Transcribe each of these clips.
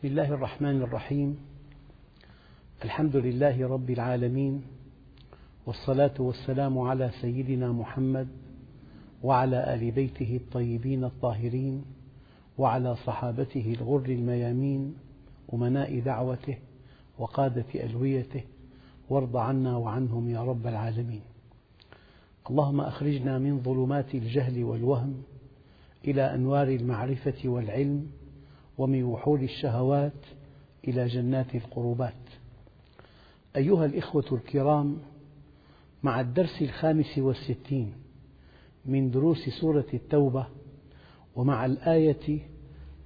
بسم الله الرحمن الرحيم. الحمد لله رب العالمين والصلاة والسلام على سيدنا محمد وعلى آل بيته الطيبين الطاهرين وعلى صحابته الغر الميامين أمناء دعوته وقادة ألويته وارض عنا وعنهم يا رب العالمين. اللهم أخرجنا من ظلمات الجهل والوهم إلى أنوار المعرفة والعلم ومن وحول الشهوات إلى جنات القربات. أيها الإخوة الكرام مع الدرس الخامس والستين من دروس سورة التوبة ومع الآية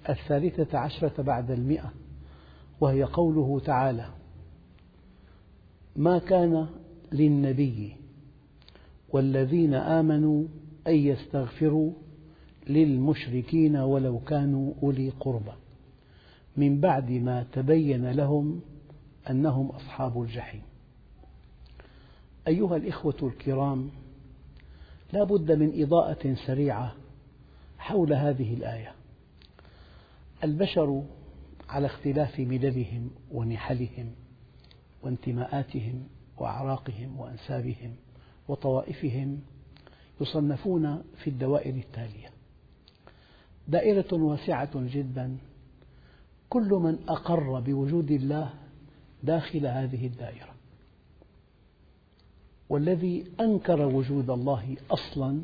الثالثة عشرة بعد المئة وهي قوله تعالى ما كان للنبي والذين آمنوا أن يستغفروا للمشركين ولو كانوا أولي قربى. من بعد ما تبين لهم أنهم أصحاب الجحيم. أيها الإخوة الكرام لا بد من إضاءة سريعة حول هذه الآية. البشر على اختلاف مللهم ونحلهم وانتماءاتهم وأعراقهم وأنسابهم وطوائفهم يصنفون في الدوائر التالية. دائرة واسعة جدا كل من أقر بوجود الله داخل هذه الدائرة. والذي أنكر وجود الله أصلا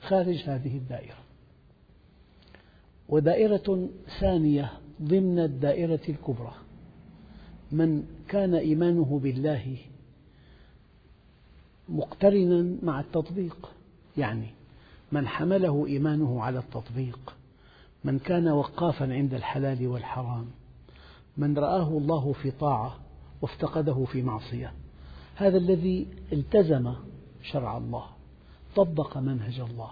خارج هذه الدائرة. ودائرة ثانية ضمن الدائرة الكبرى. من كان إيمانه بالله مقترنا مع التطبيق يعني من حمله إيمانه على التطبيق من كان وقافا عند الحلال والحرام من رآه الله في طاعة وافتقده في معصية. هذا الذي التزم شرع الله طبق منهج الله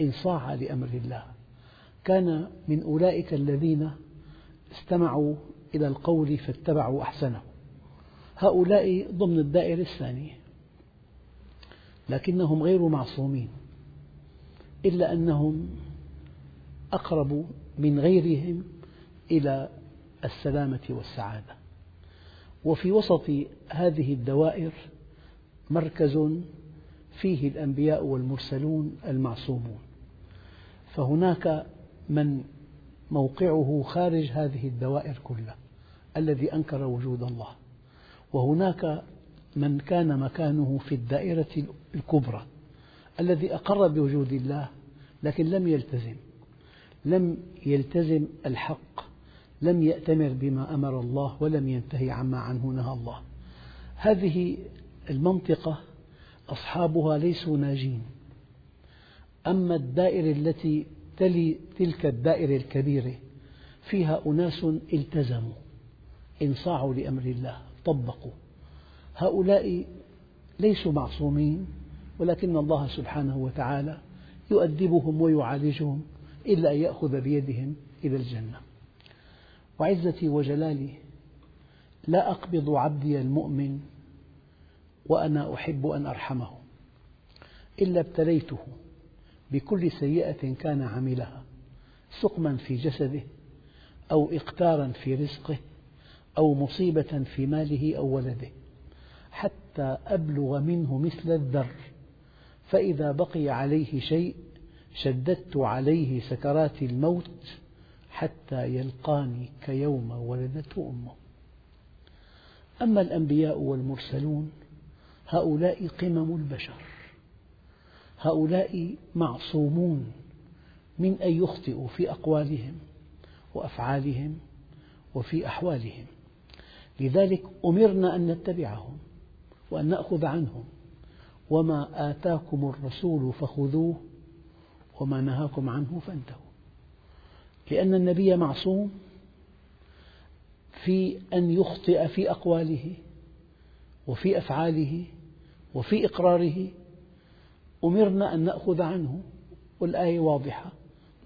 انصاع لأمر الله. كان من أولئك الذين استمعوا إلى القول فاتبعوا أحسنه. هؤلاء ضمن الدائرة الثانية لكنهم غير معصومين إلا أنهم أقرب من غيرهم إلى السلامة والسعادة. وفي وسط هذه الدوائر مركز فيه الأنبياء والمرسلون المعصومون. فهناك من موقعه خارج هذه الدوائر كلها الذي أنكر وجود الله. وهناك من كان مكانه في الدائرة الكبرى الذي أقر بوجود الله لكن لم يلتزم. لم يلتزم الحق لم يأتمر بما أمر الله ولم ينتهي عما عنه نهى الله. هذه المنطقة أصحابها ليسوا ناجين. أما الدائرة التي تلي تلك الدائرة الكبيرة فيها أناس التزموا انصاعوا لأمر الله طبقوا. هؤلاء ليسوا معصومين ولكن الله سبحانه وتعالى يؤدبهم ويعالجهم. إلا أن يأخذ بيدهم إلى الجنة. وعزتي وجلالي لا أقبض عبدي المؤمن وأنا أحب أن أرحمه إلا ابتليته بكل سيئة كان عملها سقما في جسده أو إقتارا في رزقه أو مصيبة في ماله أو ولده حتى أبلغ منه مثل الذر فإذا بقي عليه شيء شددت عليه سكرات الموت حتى يلقاني كيوم ولدته أمه. أما الأنبياء والمرسلون هؤلاء قمم البشر. هؤلاء معصومون من أن يخطئوا في أقوالهم وأفعالهم وفي أحوالهم. لذلك أمرنا أن نتبعهم وأن نأخذ عنهم. وما آتاكم الرسول فخذوه وما نهاكم عنه فانتهوا. لأن النبي معصوم في أن يخطئ في أقواله وفي أفعاله وفي إقراره. أمرنا أن نأخذ عنه. والآية واضحة.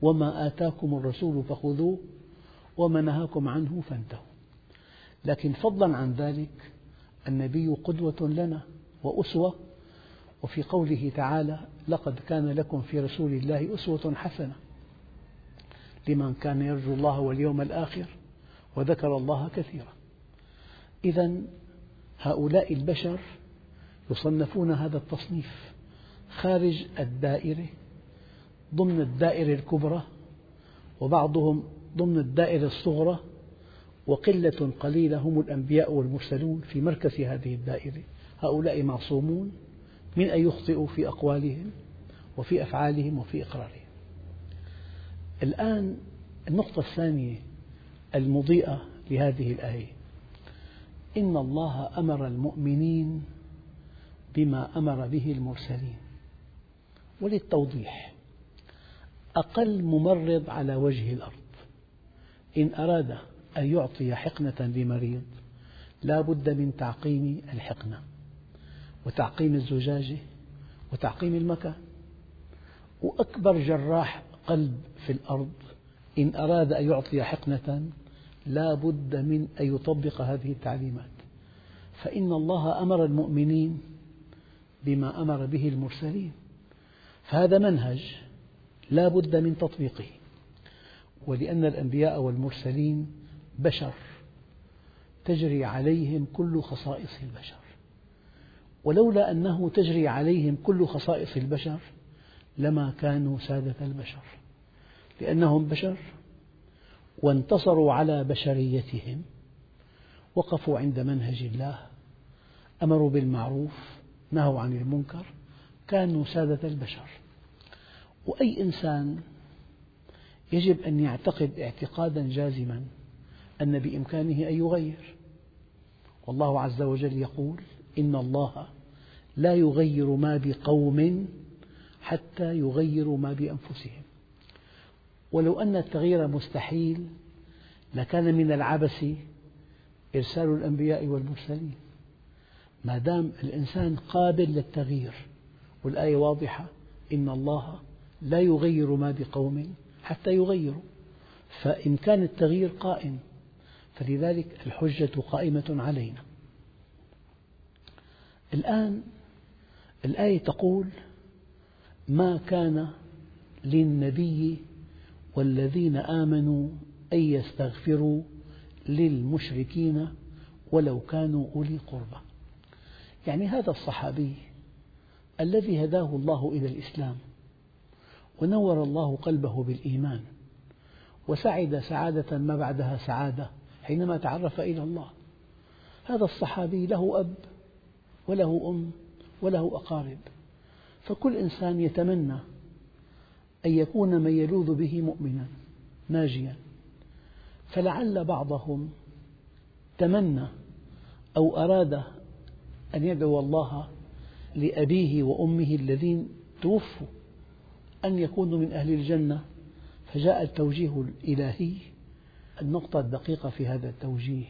وما آتاكم الرسول فخذوه. وما نهاكم عنه فانتهوا. لكن فضلا عن ذلك النبي قدوة لنا وأسوة. وفي قوله تعالى لقد كان لكم في رسول الله أسوة حسنة لمن كان يرجو الله واليوم الآخر وذكر الله كثيرا. إذا هؤلاء البشر يصنفون هذا التصنيف خارج الدائرة ضمن الدائرة الكبرى وبعضهم ضمن الدائرة الصغرى وقلة قليلة هم الأنبياء والمرسلون في مركز هذه الدائرة. هؤلاء معصومون من أن يخطئوا في أقوالهم وفي أفعالهم وفي إقرارهم. الآن النقطة الثانية المضيئة لهذه الآية. إن الله أمر المؤمنين بما أمر به المرسلين. وللتوضيح أقل ممرض على وجه الأرض. إن أراد أن يعطي حقنة لمريض لا بد من تعقيم الحقنة. وتعقيم الزجاجة وتعقيم المكان. وأكبر جراح قلب في الأرض إن أراد أن يعطي حقنة لا بد من أن يطبق هذه التعليمات. فإن الله أمر المؤمنين بما أمر به المرسلين. فهذا منهج لا بد من تطبيقه. ولأن الأنبياء والمرسلين بشر تجري عليهم كل خصائص البشر. ولولا أنه تجري عليهم كل خصائص البشر لما كانوا سادة البشر لأنهم بشر وانتصروا على بشريتهم وقفوا عند منهج الله أمروا بالمعروف نهوا عن المنكر كانوا سادة البشر. وأي إنسان يجب أن يعتقد اعتقادا جازما أن بإمكانه أن يغير. والله عز وجل يقول إن الله لا يغير ما بقوم حتى يغيروا ما بأنفسهم. ولو أن التغيير مستحيل لكان من العبث إرسال الأنبياء والمرسلين. ما دام الإنسان قابل للتغيير والآية واضحة إن الله لا يغير ما بقوم حتى يغيروا. فإمكان التغيير قائم فلذلك الحجة قائمة علينا. الآن الآية تقول ما كان للنبي والذين آمنوا أن يستغفروا للمشركين ولو كانوا أولي قربى. يعني هذا الصحابي الذي هداه الله إلى الإسلام ونور الله قلبه بالإيمان وسعد سعادة ما بعدها سعادة حينما تعرف إلى الله. هذا الصحابي له أب وله أم وله أقارب. فكل إنسان يتمنى أن يكون من يلوذ به مؤمنا ناجيا. فلعل بعضهم تمنى أو أراد أن يدعو الله لأبيه وأمه الذين توفوا أن يكونوا من أهل الجنة. فجاء التوجيه الإلهي. النقطة الدقيقة في هذا التوجيه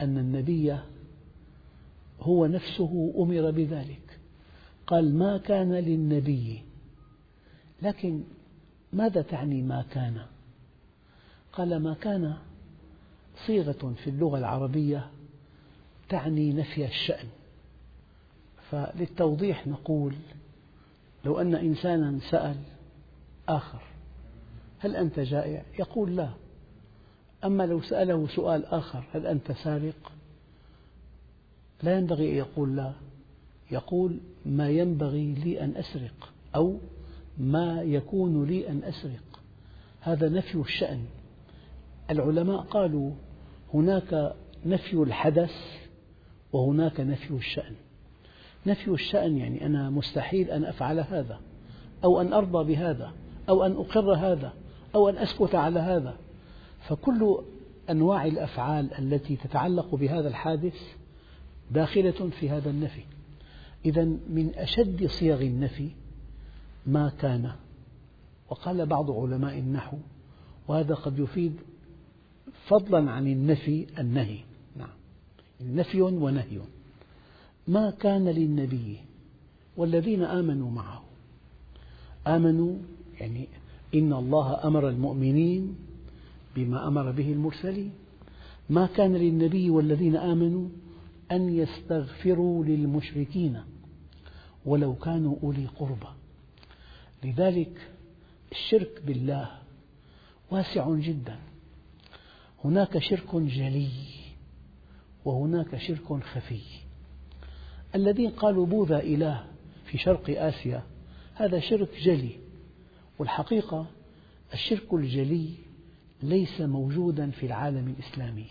أن النبي هو نفسه أمر بذلك. قال ما كان للنبي. لكن ماذا تعني ما كان قال ما كان صيغة في اللغة العربية تعني نفي الشأن. فللتوضيح نقول لو أن إنسانا سأل آخر هل أنت جائع؟ يقول لا. أما لو سأله سؤال آخر هل أنت سارق؟ لا ينبغي أن يقول لا. يقول ما ينبغي لي أن أسرق أو ما يكون لي أن أسرق. هذا نفي الشأن. العلماء قالوا هناك نفي الحدث وهناك نفي الشأن. نفي الشأن يعني أنا مستحيل أن أفعل هذا أو أن أرضى بهذا أو أن أقر هذا أو أن أسكت على هذا. فكل أنواع الأفعال التي تتعلق بهذا الحادث داخلة في هذا النفي. إذا من أشد صيغ النفي ما كان. وقال بعض علماء النحو وهذا قد يفيد فضلا عن النفي النهي. نعم. نفي ونهي. ما كان للنبي والذين آمنوا معه. آمنوا يعني إن الله أمر المؤمنين بما أمر به المرسلين. ما كان للنبي والذين آمنوا أن يستغفروا للمشركين ولو كانوا أولي قربى. لذلك الشرك بالله واسع جدا. هناك شرك جلي وهناك شرك خفي. الذين قالوا بوذا إله في شرق آسيا هذا شرك جلي. والحقيقة الشرك الجلي ليس موجودا في العالم الإسلامي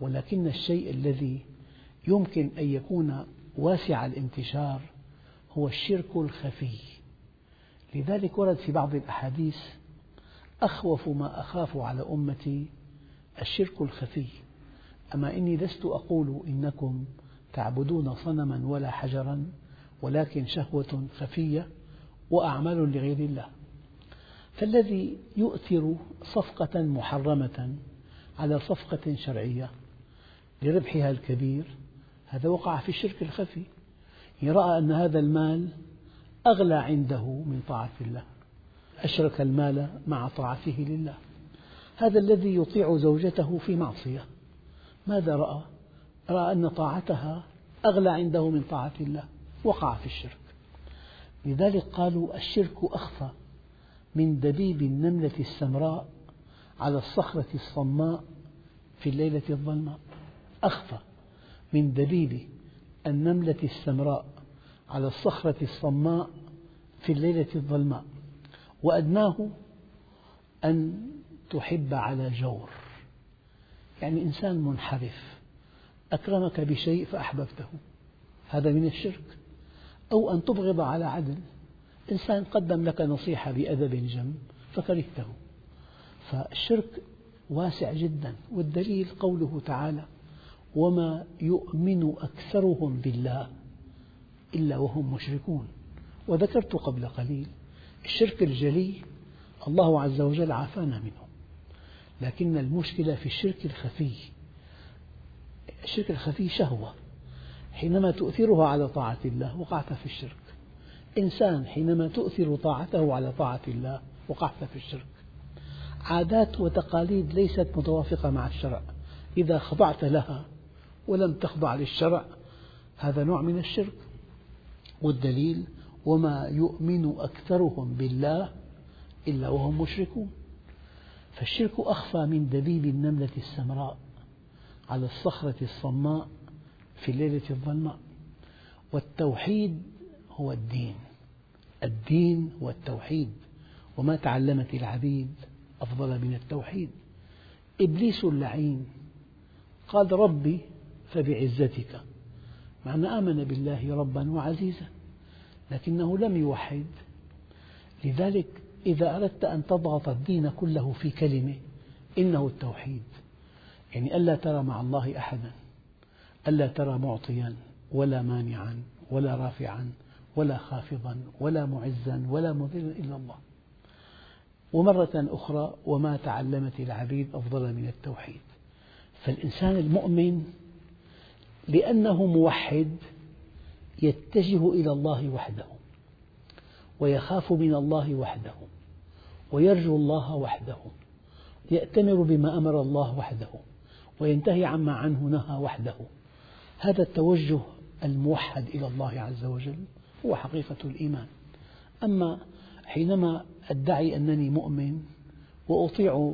ولكن الشيء الذي يمكن أن يكون واسع الانتشار هو الشرك الخفي. لذلك ورد في بعض الأحاديث أخوف ما أخاف على أمتي الشرك الخفي. أما إني لست أقول إنكم تعبدون صنما ولا حجرا ولكن شهوة خفية وأعمال لغير الله. فالذي يؤثر صفقة محرمة على صفقة شرعية لربحها الكبير هذا وقع في الشرك الخفي. رأى أن هذا المال أغلى عنده من طاعة الله. أشرك المال مع طاعته لله. هذا الذي يطيع زوجته في معصية. ماذا رأى؟ رأى أن طاعتها أغلى عنده من طاعة الله. وقع في الشرك. لذلك قالوا الشرك أخفى من دبيب النملة السمراء على الصخرة الصماء في الليلة الظلماء. أخفى. من دبيب النملة السمراء على الصخرة الصماء في الليلة الظلماء وأدناه أن تحب على جور. يعني إنسان منحرف أكرمك بشيء فأحببته هذا من الشرك. أو أن تبغض على عدل إنسان قدم لك نصيحة بأدب جم فكرهته. فالشرك واسع جدا والدليل قوله تعالى وما يؤمن أكثرهم بالله إلا وهم مشركون. وذكرت قبل قليل الشرك الجلي الله عز وجل عافانا منه لكن المشكلة في الشرك الخفي. الشرك الخفي شهوة. حينما تؤثرها على طاعة الله وقعت في الشرك. إنسان حينما تؤثر طاعته على طاعة الله وقعت في الشرك. عادات وتقاليد ليست متوافقة مع الشرع. إذا خضعت لها ولم تخضع للشرع. هذا نوع من الشرك. والدليل وما يؤمن أكثرهم بالله إلا وهم مشركون. فالشرك أخفى من دبيب النملة السمراء على الصخرة الصماء في الليلة الظلماء. والتوحيد هو الدين. الدين هو التوحيد. وما تعلمت العبيد أفضل من التوحيد. إبليس اللعين قال ربي فبعزتك مع آمن بالله ربا وعزيزا لكنه لم يوحد. لذلك إذا أردت أن تضغط الدين كله في كلمة إنه التوحيد. يعني ألا ترى مع الله أحدا ألا ترى معطيا ولا مانعا ولا رافعا ولا خافضا ولا معزا ولا مذلا إلا الله. ومرة أخرى وما تعلمت العبيد أفضل من التوحيد. فالإنسان المؤمن لأنه موحد يتجه إلى الله وحده ويخاف من الله وحده ويرجو الله وحده يأتمر بما أمر الله وحده وينتهي عما عنه نهى وحده. هذا التوجه الموحد إلى الله عز وجل هو حقيقة الإيمان. أما حينما أدعي أنني مؤمن وأطيع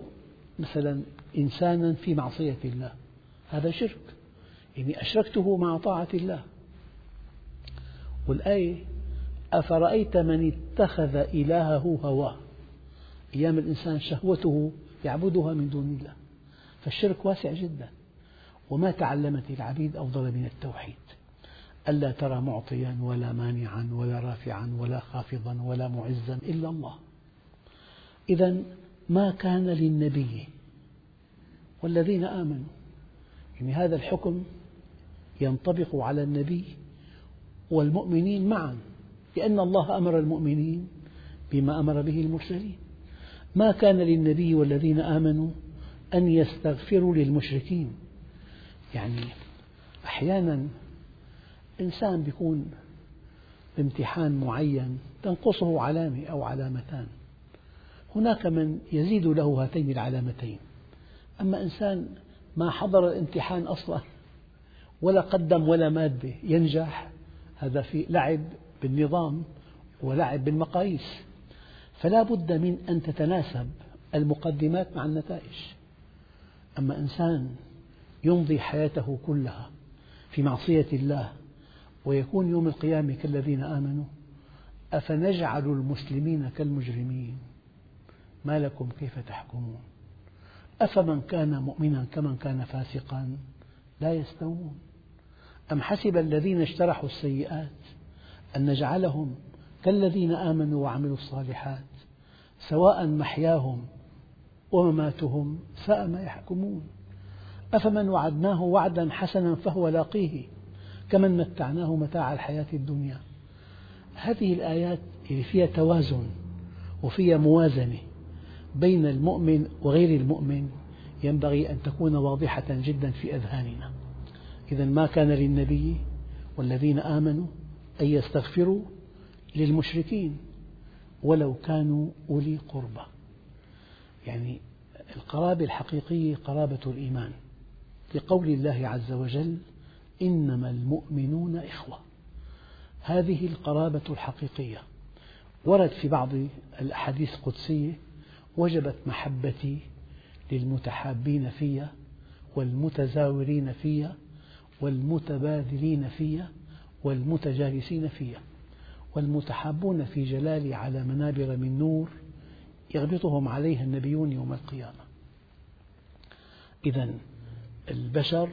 مثلا إنسانا في معصية الله هذا شرك. يعني أشركته مع طاعة الله. والآية أفرأيت من اتخذ إلهه هواه؟ أيام الإنسان شهوته يعبدها من دون الله. فالشرك واسع جدا. وما تعلمت العبيد أفضل من التوحيد. ألا ترى معطيا ولا مانعا ولا رافعا ولا خافضا ولا معزا إلا الله. إذا ما كان للنبي والذين آمنوا. يعني هذا الحكم ينطبق على النبي والمؤمنين معا لأن الله أمر المؤمنين بما أمر به المرسلين ما كان للنبي والذين آمنوا أن يستغفروا للمشركين؟ يعني أحيانا إنسان يكون بامتحان معين تنقصه علامة أو علامتان. هناك من يزيد له هاتين العلامتين. أما إنسان ما حضر الامتحان أصلا ولا قدم ولا مادة ينجح. هذا في لعب بالنظام ولعب بالمقاييس. فلا بد من أن تتناسب المقدمات مع النتائج. أما إنسان يمضي حياته كلها في معصية الله ويكون يوم القيامة كالذين آمنوا أفنجعل المسلمين كالمجرمين؟ ما لكم كيف تحكمون؟ أفمن كان مؤمنا كمن كان فاسقا؟ لا يستوون. أم حسب الذين اجترحوا السيئات أن نجعلهم كالذين آمنوا وعملوا الصالحات سواء محياهم ومماتهم ساء ما يحكمون. أفمن وعدناه وعدا حسنا فهو لاقيه كمن متعناه متاع الحياة الدنيا. هذه الآيات اللي فيها توازن وفيها موازنة بين المؤمن وغير المؤمن ينبغي أن تكون واضحة جدا في أذهاننا. إذا ما كان للنبي والذين آمنوا أن يستغفروا للمشركين ولو كانوا أولي قربى. يعني القرابة الحقيقية قرابة الإيمان. لقول الله عز وجل إنما المؤمنون إخوة. هذه القرابة الحقيقية. ورد في بعض الأحاديث القدسية وجبت محبتي للمتحابين في والمتزاورين في والمتبادلين في والمتجالسين في والمتحابون في جلالي على منابر من نور يغبطهم عليها النبيون يوم القيامة. إذا البشر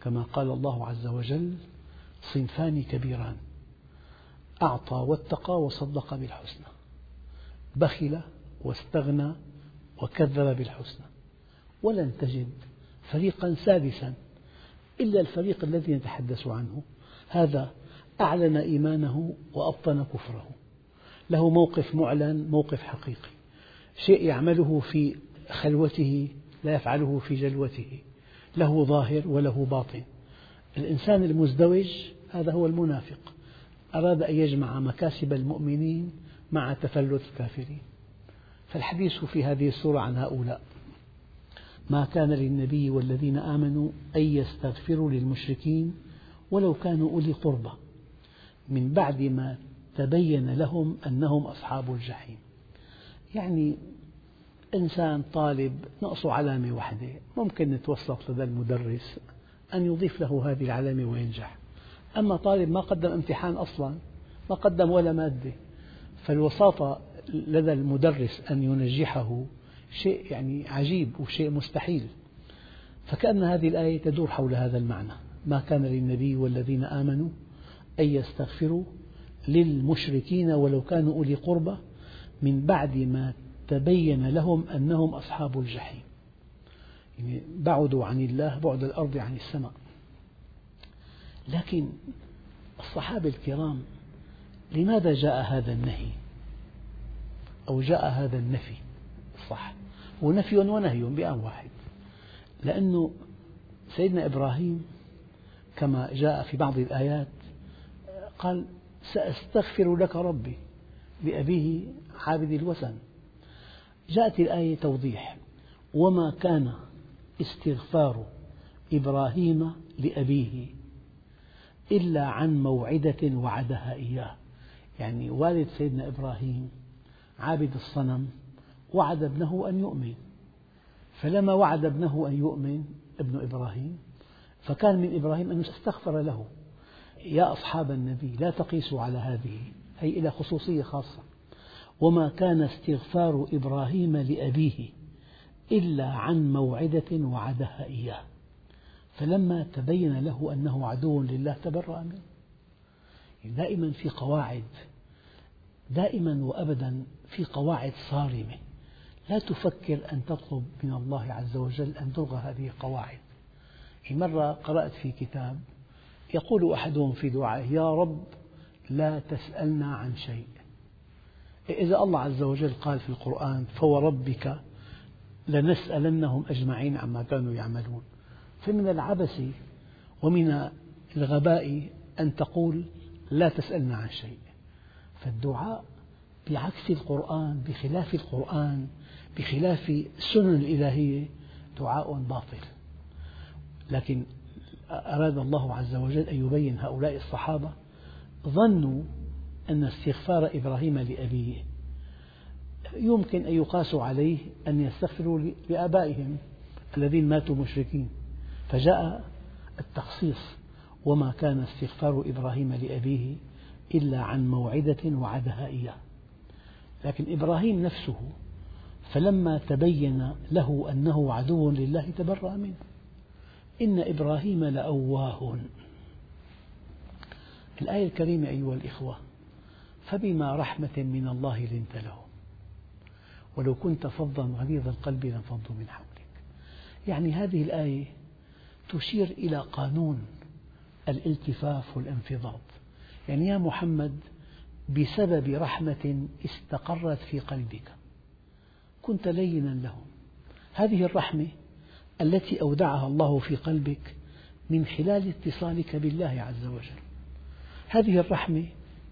كما قال الله عز وجل صنفان كبيران أعطى واتقى وصدق بالحسنى بخل واستغنى وكذب بالحسنى ولن تجد فريقا سادسا إلا الفريق الذي نتحدث عنه. هذا أعلن إيمانه وأبطن كفره. له موقف معلن موقف حقيقي. شيء يعمله في خلوته لا يفعله في جلوته. له ظاهر وله باطن. الإنسان المزدوج هذا هو المنافق. أراد أن يجمع مكاسب المؤمنين مع تفلت الكافرين. فالحديث في هذه السورة عن هؤلاء. ما كان للنبي والذين آمنوا أن يستغفروا للمشركين ولو كانوا أولي قربى. من بعد ما تبين لهم أنهم أصحاب الجحيم. يعني إنسان طالب نقصه علامة واحدة. ممكن نتوسط لدى المدرس أن يضيف له هذه العلامة وينجح. أما طالب ما قدم امتحان أصلا ما قدم ولا مادة فالوساطة لدى المدرس أن ينجحه شيء يعني عجيب وشيء مستحيل. فكأن هذه الآية تدور حول هذا المعنى. ما كان للنبي والذين آمنوا أن يستغفروا للمشركين ولو كانوا أولي قربى من بعد ما تبين لهم أنهم أصحاب الجحيم. يعني بعدوا عن الله بعد الأرض عن السماء. لكن الصحابة الكرام لماذا جاء هذا النهي؟ أو جاء هذا النفي صح هو نفي ونهي بآن واحد. لأنه سيدنا إبراهيم كما جاء في بعض الآيات قال سأستغفر لك ربي لأبيه عابد الوثن. جاءت الآية توضيح وما كان استغفار إبراهيم لأبيه إلا عن موعدة وعدها إياه. يعني والد سيدنا إبراهيم عابد الصنم وعد ابنه أن يؤمن. فلما وعد ابنه أن يؤمن ابن إبراهيم فكان من إبراهيم أن يستغفر له. يا أصحاب النبي لا تقيسوا على هذه هي إلى خصوصية خاصة. وما كان استغفار إبراهيم لأبيه إلا عن موعدة وعدها إياه. فلما تبين له أنه عدو لله تبرأ منه. دائما في قواعد دائما وأبدا في قواعد صارمة. لا تفكر أن تطلب من الله عز وجل أن تلغى هذه القواعد. مرة قرأت في كتاب يقول أحدهم في دعائه يا رب لا تسألنا عن شيء. إذا الله عز وجل قال في القرآن فوربك لنسألنهم أجمعين عما كانوا يعملون. فمن العبث ومن الغباء أن تقول لا تسألنا عن شيء. فالدعاء بعكس القرآن بخلاف القرآن بخلاف السنن الإلهية دعاء باطل. لكن أراد الله عز وجل أن يبين هؤلاء الصحابة ظنوا أن استغفار إبراهيم لأبيه يمكن أن يقاس عليه أن يستغفروا لآبائهم الذين ماتوا مشركين. فجاء التخصيص وما كان استغفار إبراهيم لأبيه إلا عن موعدة وعدها إياه. لكن إبراهيم نفسه فلما تبين له أنه عدو لله تبرأ منه. إن إبراهيم لأواه. الآية الكريمة أيها الإخوة فبما رحمة من الله لنت لهم ولو كنت فظا غليظ القلب لانفضوا من حولك. يعني هذه الآية تشير إلى قانون الالتفاف والانفضاض. يعني يا محمد بسبب رحمة استقرت في قلبك. كنت لينا لهم هذه الرحمة التي أودعها الله في قلبك من خلال اتصالك بالله عز وجل. هذه الرحمة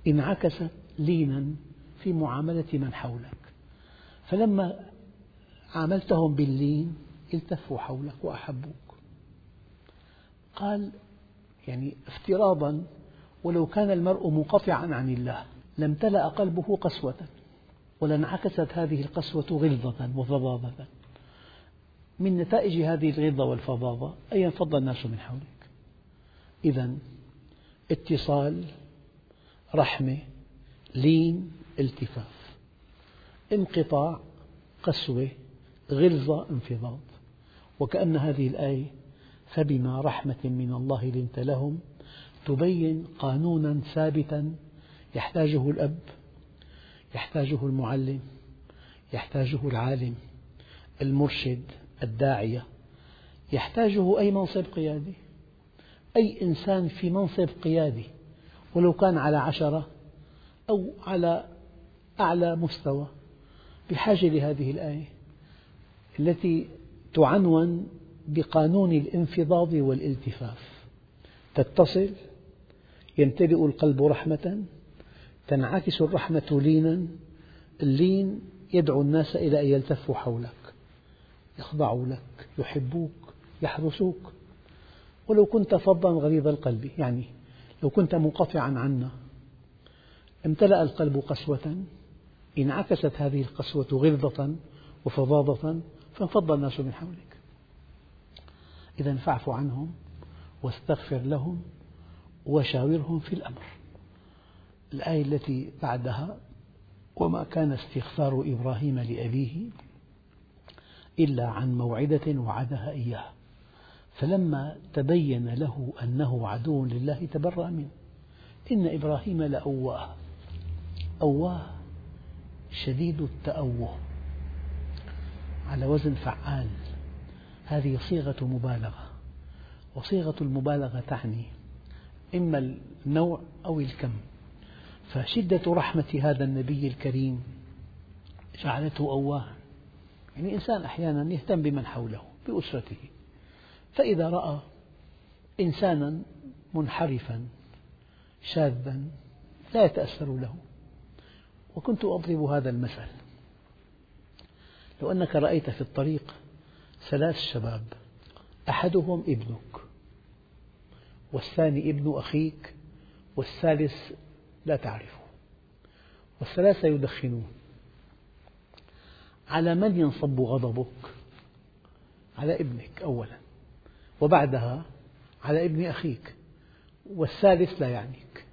انعكست لينا في معاملة من حولك. فلما عاملتهم باللين التفوا حولك وأحبوك. قال يعني افتراضا ولو كان المرء منقطعا عن الله لامتلأ قلبه قسوة. ولانعكست هذه القسوة غلظة وفظاظة من نتائج هذه الغلظة والفظاظة أن ينفض الناس من حولك. إذا اتصال رحمة لين التفاف. انقطاع قسوة غلظة انفضاض. وكأن هذه الآية فبما رحمة من الله لنت لهم تبين قانونا ثابتا يحتاجه الأب يحتاجه المعلم يحتاجه العالم المرشد الداعية. يحتاجه أي منصب قيادي؟ أي إنسان في منصب قيادي ولو كان على عشرة أو على أعلى مستوى. بحاجة لهذه الآية التي تعنون بقانون الانفضاض والالتفاف. تتصل يمتلئ القلب رحمة تنعكس الرحمة لينا اللين يدعو الناس إلى أن يلتفوا حولك يخضعوا لك يحبوك يحرسوك. ولو كنت فظا غليظ القلب يعني لو كنت منقطعا عنا امتلأ القلب قسوة. انعكست هذه القسوة غلظة وفظاظة فانفض الناس من حولك. إذا فاعف عنهم واستغفر لهم وشاورهم في الأمر. الآية التي بعدها وما كان استغفار إبراهيم لأبيه إلا عن موعدة وعدها إياه. فلما تبين له أنه عدو لله تبرأ منه. إن إبراهيم لأواه. أواه شديد التأوه. على وزن فعال. هذه صيغة مبالغة. وصيغة المبالغة تعني إما النوع أو الكم. فشدة رحمة هذا النبي الكريم جعلته أواها يعني إنسان أحيانا يهتم بمن حوله بأسرته. فإذا رأى إنسانا منحرفا شاذا لا يتأثر له. وكنت أضرب هذا المثل. لو أنك رأيت في الطريق ثلاث شباب أحدهم ابنك والثاني ابن أخيك والثالث لا تعرفه. والثلاثة يدخنون. على من ينصب غضبك؟ على ابنك أولا. وبعدها على ابن أخيك. والثالث لا يعنيك.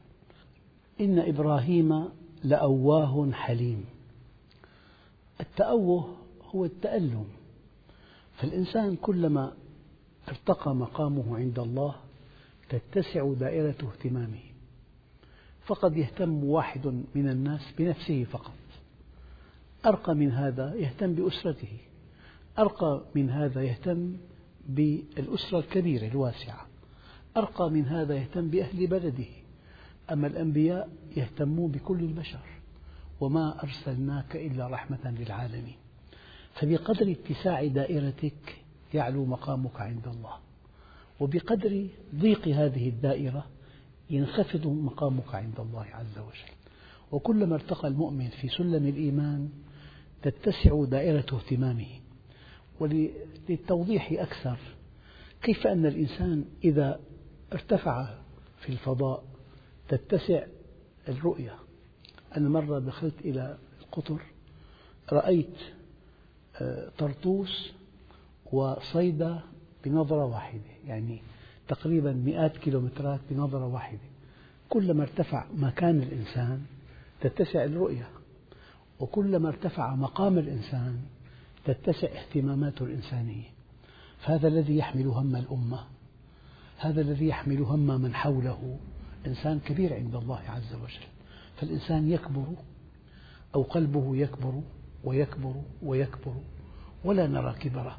إن إبراهيم لأواه حليم. التأوه هو التألم. فالإنسان كلما ارتقى مقامه عند الله تتسع دائرة اهتمامه. فقد يهتم واحد من الناس بنفسه فقط. أرقى من هذا يهتم بأسرته. أرقى من هذا يهتم بالأسرة الكبيرة الواسعة. أرقى من هذا يهتم بأهل بلده. أما الأنبياء يهتمون بكل البشر. وما أرسلناك إلا رحمة للعالمين. فبقدر اتساع دائرتك يعلو مقامك عند الله. وبقدر ضيق هذه الدائرة ينخفض مقامك عند الله عز وجل. وكلما ارتقى المؤمن في سلم الإيمان تتسع دائرة اهتمامه. وللتوضيح أكثر كيف أن الإنسان إذا ارتفع في الفضاء تتسع الرؤية؟ أنا مرة دخلت إلى القطر رأيت آه، طرطوس وصيدا بنظرة واحدة. يعني تقريبا مئات كيلومترات بنظرة واحدة. كلما ارتفع مكان الإنسان تتسع الرؤية وكلما ارتفع مقام الإنسان تتسع اهتماماته الإنسانية. فهذا الذي يحمل هم الأمة هذا الذي يحمل هم من حوله. إنسان كبير عند الله عز وجل. فالإنسان يكبر أو قلبه يكبر ويكبر ويكبر ولا نرى كبره.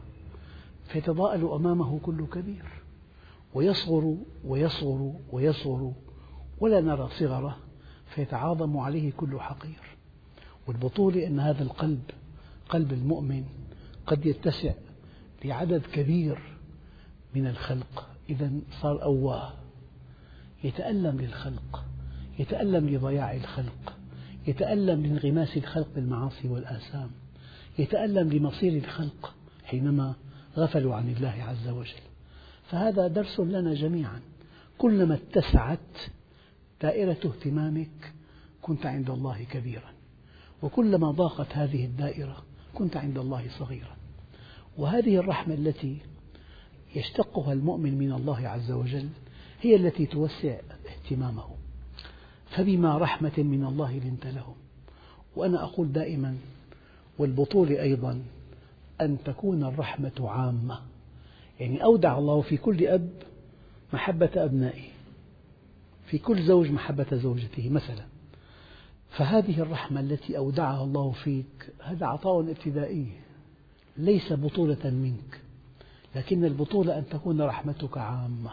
فيتضاءل أمامه كل كبير. ويصغر ويصغر ويصغر ولا نرى صغره فيتعاظم عليه كل حقير. والبطولة أن هذا القلب قلب المؤمن قد يتسع لعدد كبير من الخلق. إذا صار أواه. يتألم للخلق يتألم لضياع الخلق يتألم لانغماس الخلق بالمعاصي والآثام يتألم لمصير الخلق حينما غفلوا عن الله عز وجل. فهذا درس لنا جميعا. كلما اتسعت دائرة اهتمامك كنت عند الله كبيرا. وكلما ضاقت هذه الدائرة كنت عند الله صغيرا. وهذه الرحمة التي يشتقها المؤمن من الله عز وجل هي التي توسع اهتمامه. فبما رحمة من الله لنت لهم. وأنا أقول دائما والبطولة أيضا أن تكون الرحمة عامة. يعني أودع الله في كل أب محبة أبنائه في كل زوج محبة زوجته مثلا. فهذه الرحمة التي أودعها الله فيك هذا عطاء ابتدائي ليس بطولة منك لكن البطولة أن تكون رحمتك عامة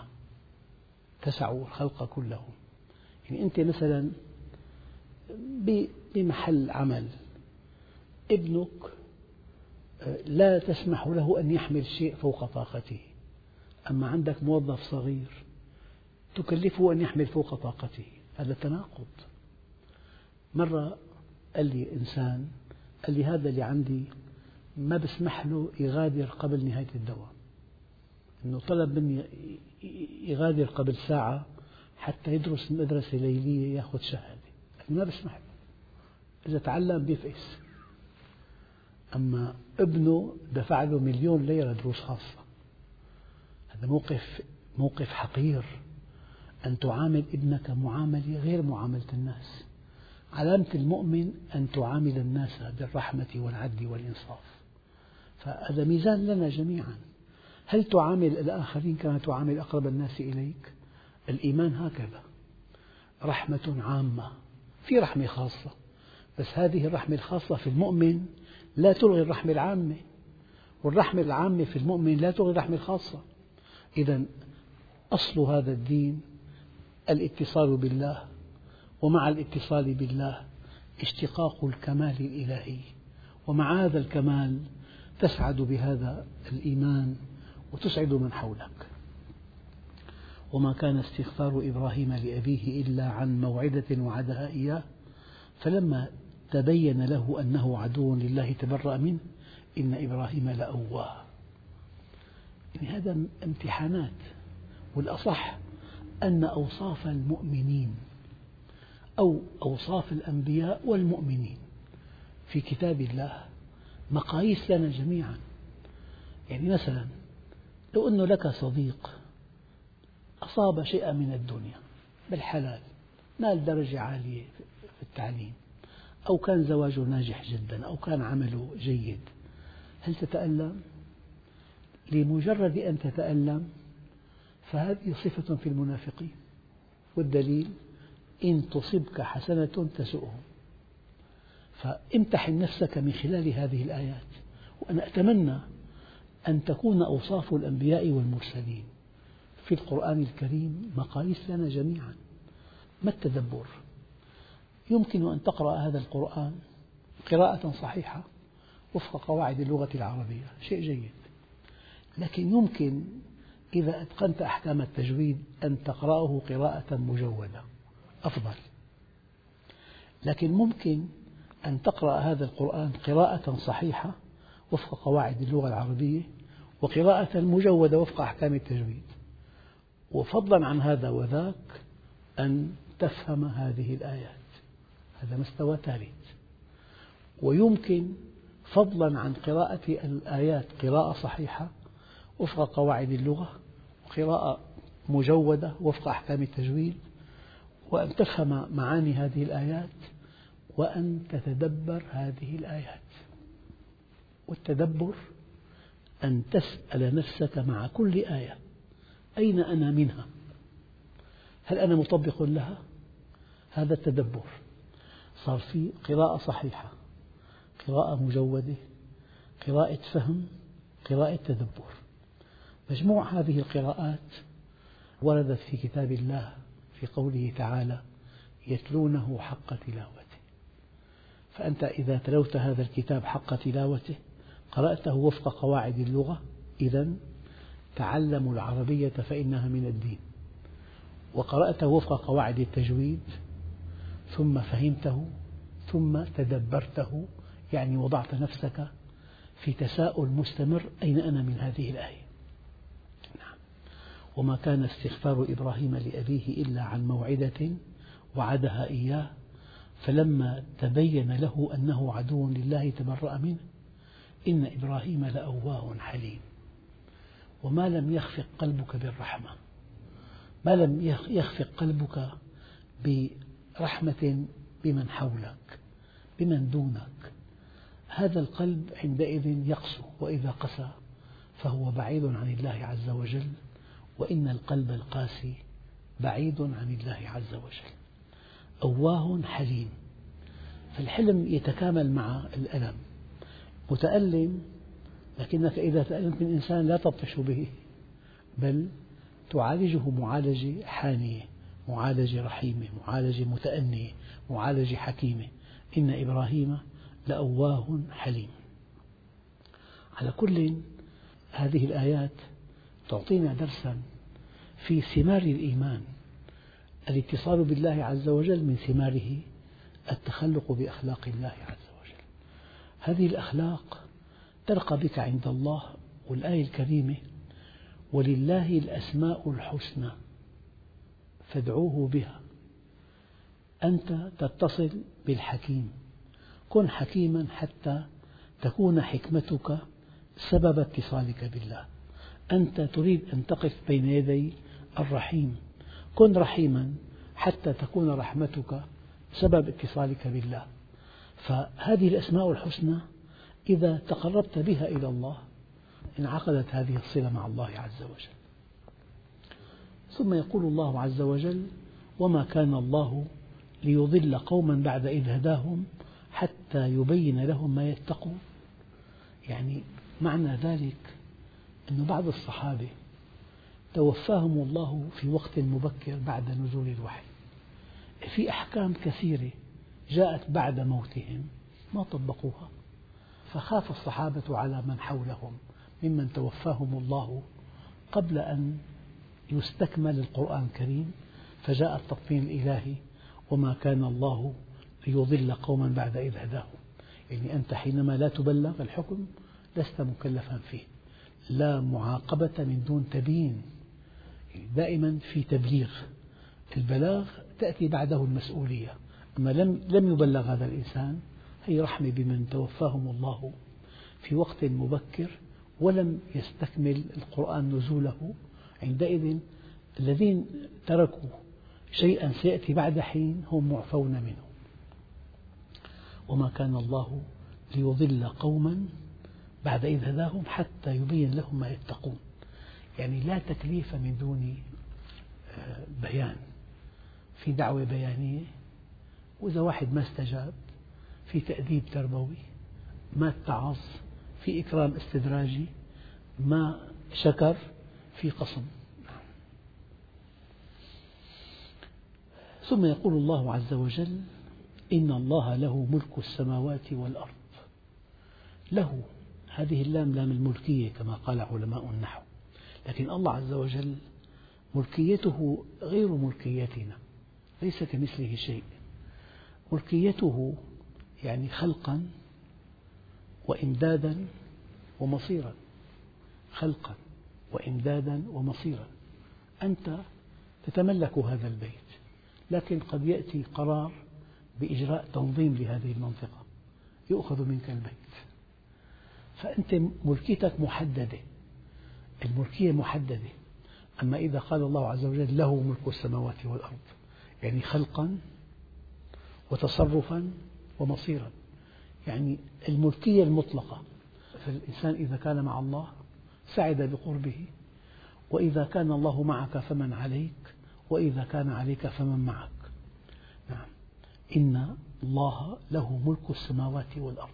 تسع الخلق كلهم. يعني أنت مثلا بمحل عمل ابنك لا تسمح له أن يحمل شيء فوق طاقته. أما عندك موظف صغير تكلفه أن يحمل فوق طاقته. هذا تناقض. مرة قال لي إنسان قال لي هذا اللي عندي ما بسمح له يغادر قبل نهاية الدوام. أنه طلب مني يغادر قبل ساعة حتى يدرس مدرسة ليلية يأخذ شهادة. ما بسمح له. إذا تعلم بيفقس. أما ابنه دفع له مليون ليرة دروس خاصة. هذا موقف موقف حقير. أن تعامل ابنك معاملة غير معاملة الناس. علامة المؤمن أن تعامل الناس بالرحمة والعدل والإنصاف. فهذا ميزان لنا جميعا. هل تعامل الآخرين كما تعامل أقرب الناس إليك؟ الإيمان هكذا. رحمة عامة. في رحمة خاصة. بس هذه الرحمة الخاصة في المؤمن لا تلغي الرحمة العامة والرحمة العامة في المؤمن لا تلغي الرحمة الخاصة. إذا أصل هذا الدين الاتصال بالله ومع الاتصال بالله اشتقاق الكمال الإلهي. ومع هذا الكمال تسعد بهذا الإيمان وتسعد من حولك. وما كان استغفار إبراهيم لأبيه إلا عن موعدة وعدها إياه فلما تبين له أنه عدو لله تبرأ منه إن إبراهيم لأواه. يعني هذا امتحانات والأصح أن أوصاف المؤمنين أو أوصاف الأنبياء والمؤمنين في كتاب الله مقاييس لنا جميعا. يعني مثلا لو أنه لك صديق أصاب شيئا من الدنيا بالحلال نال درجة عالية في التعليم أو كان زواجه ناجح جدا أو كان عمله جيد هل تتألم؟ لمجرد أن تتألم فهذه صفة في المنافقين. والدليل إن تصبك حسنة تسؤهم. فامتحن نفسك من خلال هذه الآيات. وأنا أتمنى أن تكون أوصاف الأنبياء والمرسلين في القرآن الكريم مقاييس لنا جميعا. ما التدبر؟ يمكن أن تقرأ هذا القرآن قراءة صحيحة وفق قواعد اللغة العربية. شيء جيد. لكن يمكن إذا أتقنت أحكام التجويد أن تقرأه قراءة مجودة. أفضل. لكن ممكن أن تقرأ هذا القرآن قراءة صحيحة وفق قواعد اللغة العربية وقراءة مجودة وفق أحكام التجويد. وفضلا عن هذا وذاك أن تفهم هذه الآيات. هذا مستوى ثالث ويمكن فضلا عن قراءة الآيات قراءة صحيحة وفق قواعد اللغة وقراءة مجودة وفق أحكام التجويد وأن تفهم معاني هذه الآيات وأن تتدبر هذه الآيات. والتدبر أن تسأل نفسك مع كل آية أين أنا منها؟ هل أنا مطبق لها؟ هذا التدبر. صار في قراءة صحيحة قراءة مجودة قراءة فهم قراءة تدبر. مجموع هذه القراءات وردت في كتاب الله في قوله تعالى يتلونه حق تلاوته فأنت إذا تلوت هذا الكتاب حق تلاوته قرأته وفق قواعد اللغة إذا تعلموا العربية فإنها من الدين. وقرأته وفق قواعد التجويد ثم فهمته ثم تدبرته يعني وضعت نفسك في تساؤل مستمر أين أنا من هذه الآية نعم. وما كان استغفار إبراهيم لأبيه إلا عن موعدة وعدها إياه فلما تبين له أنه عدو لله تبرأ منه إن إبراهيم لأواه حليم وما لم يخفق قلبك بالرحمة ما لم يخفق قلبك برحمة بمن حولك بمن دونك. هذا القلب عندئذ يقسو وإذا قسى فهو بعيد عن الله عز وجل وإن القلب القاسي بعيد عن الله عز وجل. أواه حليم. فالحلم يتكامل مع الألم. متألم لكنك إذا تألمت من إنسان لا تبطش به بل تعالجه معالجة حانية. معالجة رحيمة معالجة متأنية معالجة حكيمة إن إبراهيم لأواه حليم. على كل هذه الآيات تعطينا درسا في ثمار الإيمان. الاتصال بالله عز وجل من ثماره التخلق بأخلاق الله عز وجل. هذه الأخلاق ترقى بك عند الله والآية الكريمة ولله الأسماء الحسنى فادعوه بها. أنت تتصل بالحكيم. كن حكيما حتى تكون حكمتك سبب اتصالك بالله. أنت تريد أن تقف بين يدي الرحيم. كن رحيما حتى تكون رحمتك سبب اتصالك بالله. فهذه الأسماء الحسنى إذا تقربت بها إلى الله انعقدت هذه الصلة مع الله عز وجل. ثم يقول الله عز وجل وما كان الله ليضل قوما بعد إذ هداهم حتى يبين لهم ما يتقون. يعني معنى ذلك أن بعض الصحابة توفاهم الله في وقت مبكر بعد نزول الوحي. في أحكام كثيرة جاءت بعد موتهم ما طبقوها. فخاف الصحابة على من حولهم ممن توفاهم الله قبل أن يستكمل القرآن الكريم فجاء التطمين الإلهي وما كان الله ليضل قوما بعد إذ هداهم. يعني أنت حينما لا تبلغ الحكم لست مكلفا فيه. لا معاقبة من دون تبيين. يعني دائما في تبليغ. البلاغ تأتي بعده المسؤولية. أما لم لم يبلغ هذا الإنسان هي رحمة بمن توفاهم الله في وقت مبكر ولم يستكمل القرآن نزوله عندئذ الذين تركوا شيئا سيأتي بعد حين هم معفون منه. وما كان الله ليضل قوما بعد إذ هداهم حتى يبين لهم ما يتقون. يعني لا تكليف من دون آه، بيان. في دعوة بيانية وإذا واحد ما استجاب في تأديب تربوي ما اتعظ في إكرام استدراجي ما شكر في قصم. ثم يقول الله عز وجل إن الله له ملك السماوات والأرض. له هذه اللام لام الملكية كما قال علماء النحو. لكن الله عز وجل ملكيته غير ملكيتنا ليس كمثله شيء. ملكيته يعني خلقا وإمدادا ومصيرا. خلقا. وإمدادا ومصيرا. أنت تتملك هذا البيت لكن قد يأتي قرار بإجراء تنظيم لهذه المنطقة. يؤخذ منك البيت. فأنت ملكيتك محددة. الملكية محددة. أما إذا قال الله عز وجل له ملك السماوات والأرض يعني خلقا وتصرفا ومصيرا. يعني الملكية المطلقة. فالإنسان إذا كان مع الله سعد بقربه. وإذا كان الله معك فمن عليك وإذا كان عليك فمن معك. نعم. إن الله له ملك السماوات والأرض.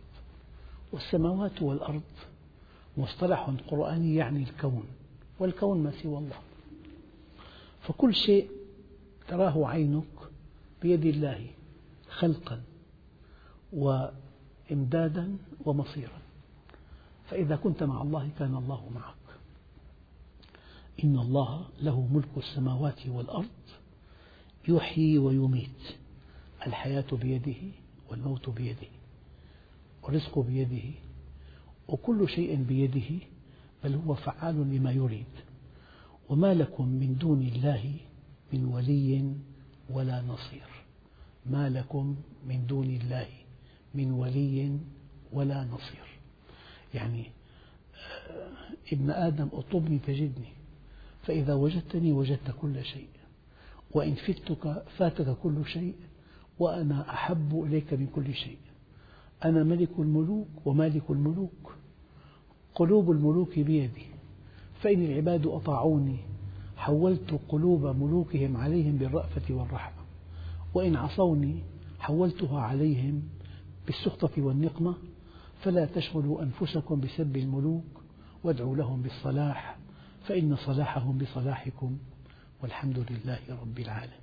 والسماوات والأرض مصطلح قرآني يعني الكون والكون ما سوى الله. فكل شيء تراه عينك بيد الله خلقا وإمدادا ومصيرا. فإذا كنت مع الله كان الله معك. إن الله له ملك السماوات والأرض يحيي ويميت. الحياة بيده والموت بيده والرزق بيده وكل شيء بيده بل هو فعال لما يريد. وما لكم من دون الله من ولي ولا نصير. ما لكم من دون الله من ولي ولا نصير. يعني آه، ابن آدم اطلبني تجدني فإذا وجدتني وجدت كل شيء وإن فتك فاتك كل شيء وأنا أحب إليك من كل شيء. أنا ملك الملوك ومالك الملوك قلوب الملوك بيدي فإن العباد أطاعوني حولت قلوب ملوكهم عليهم بالرأفة والرحمة. وإن عصوني حولتها عليهم بالسخطة والنقمة. فلا تشغلوا أنفسكم بسب الملوك وادعوا لهم بالصلاح فإن صلاحهم بصلاحكم والحمد لله رب العالمين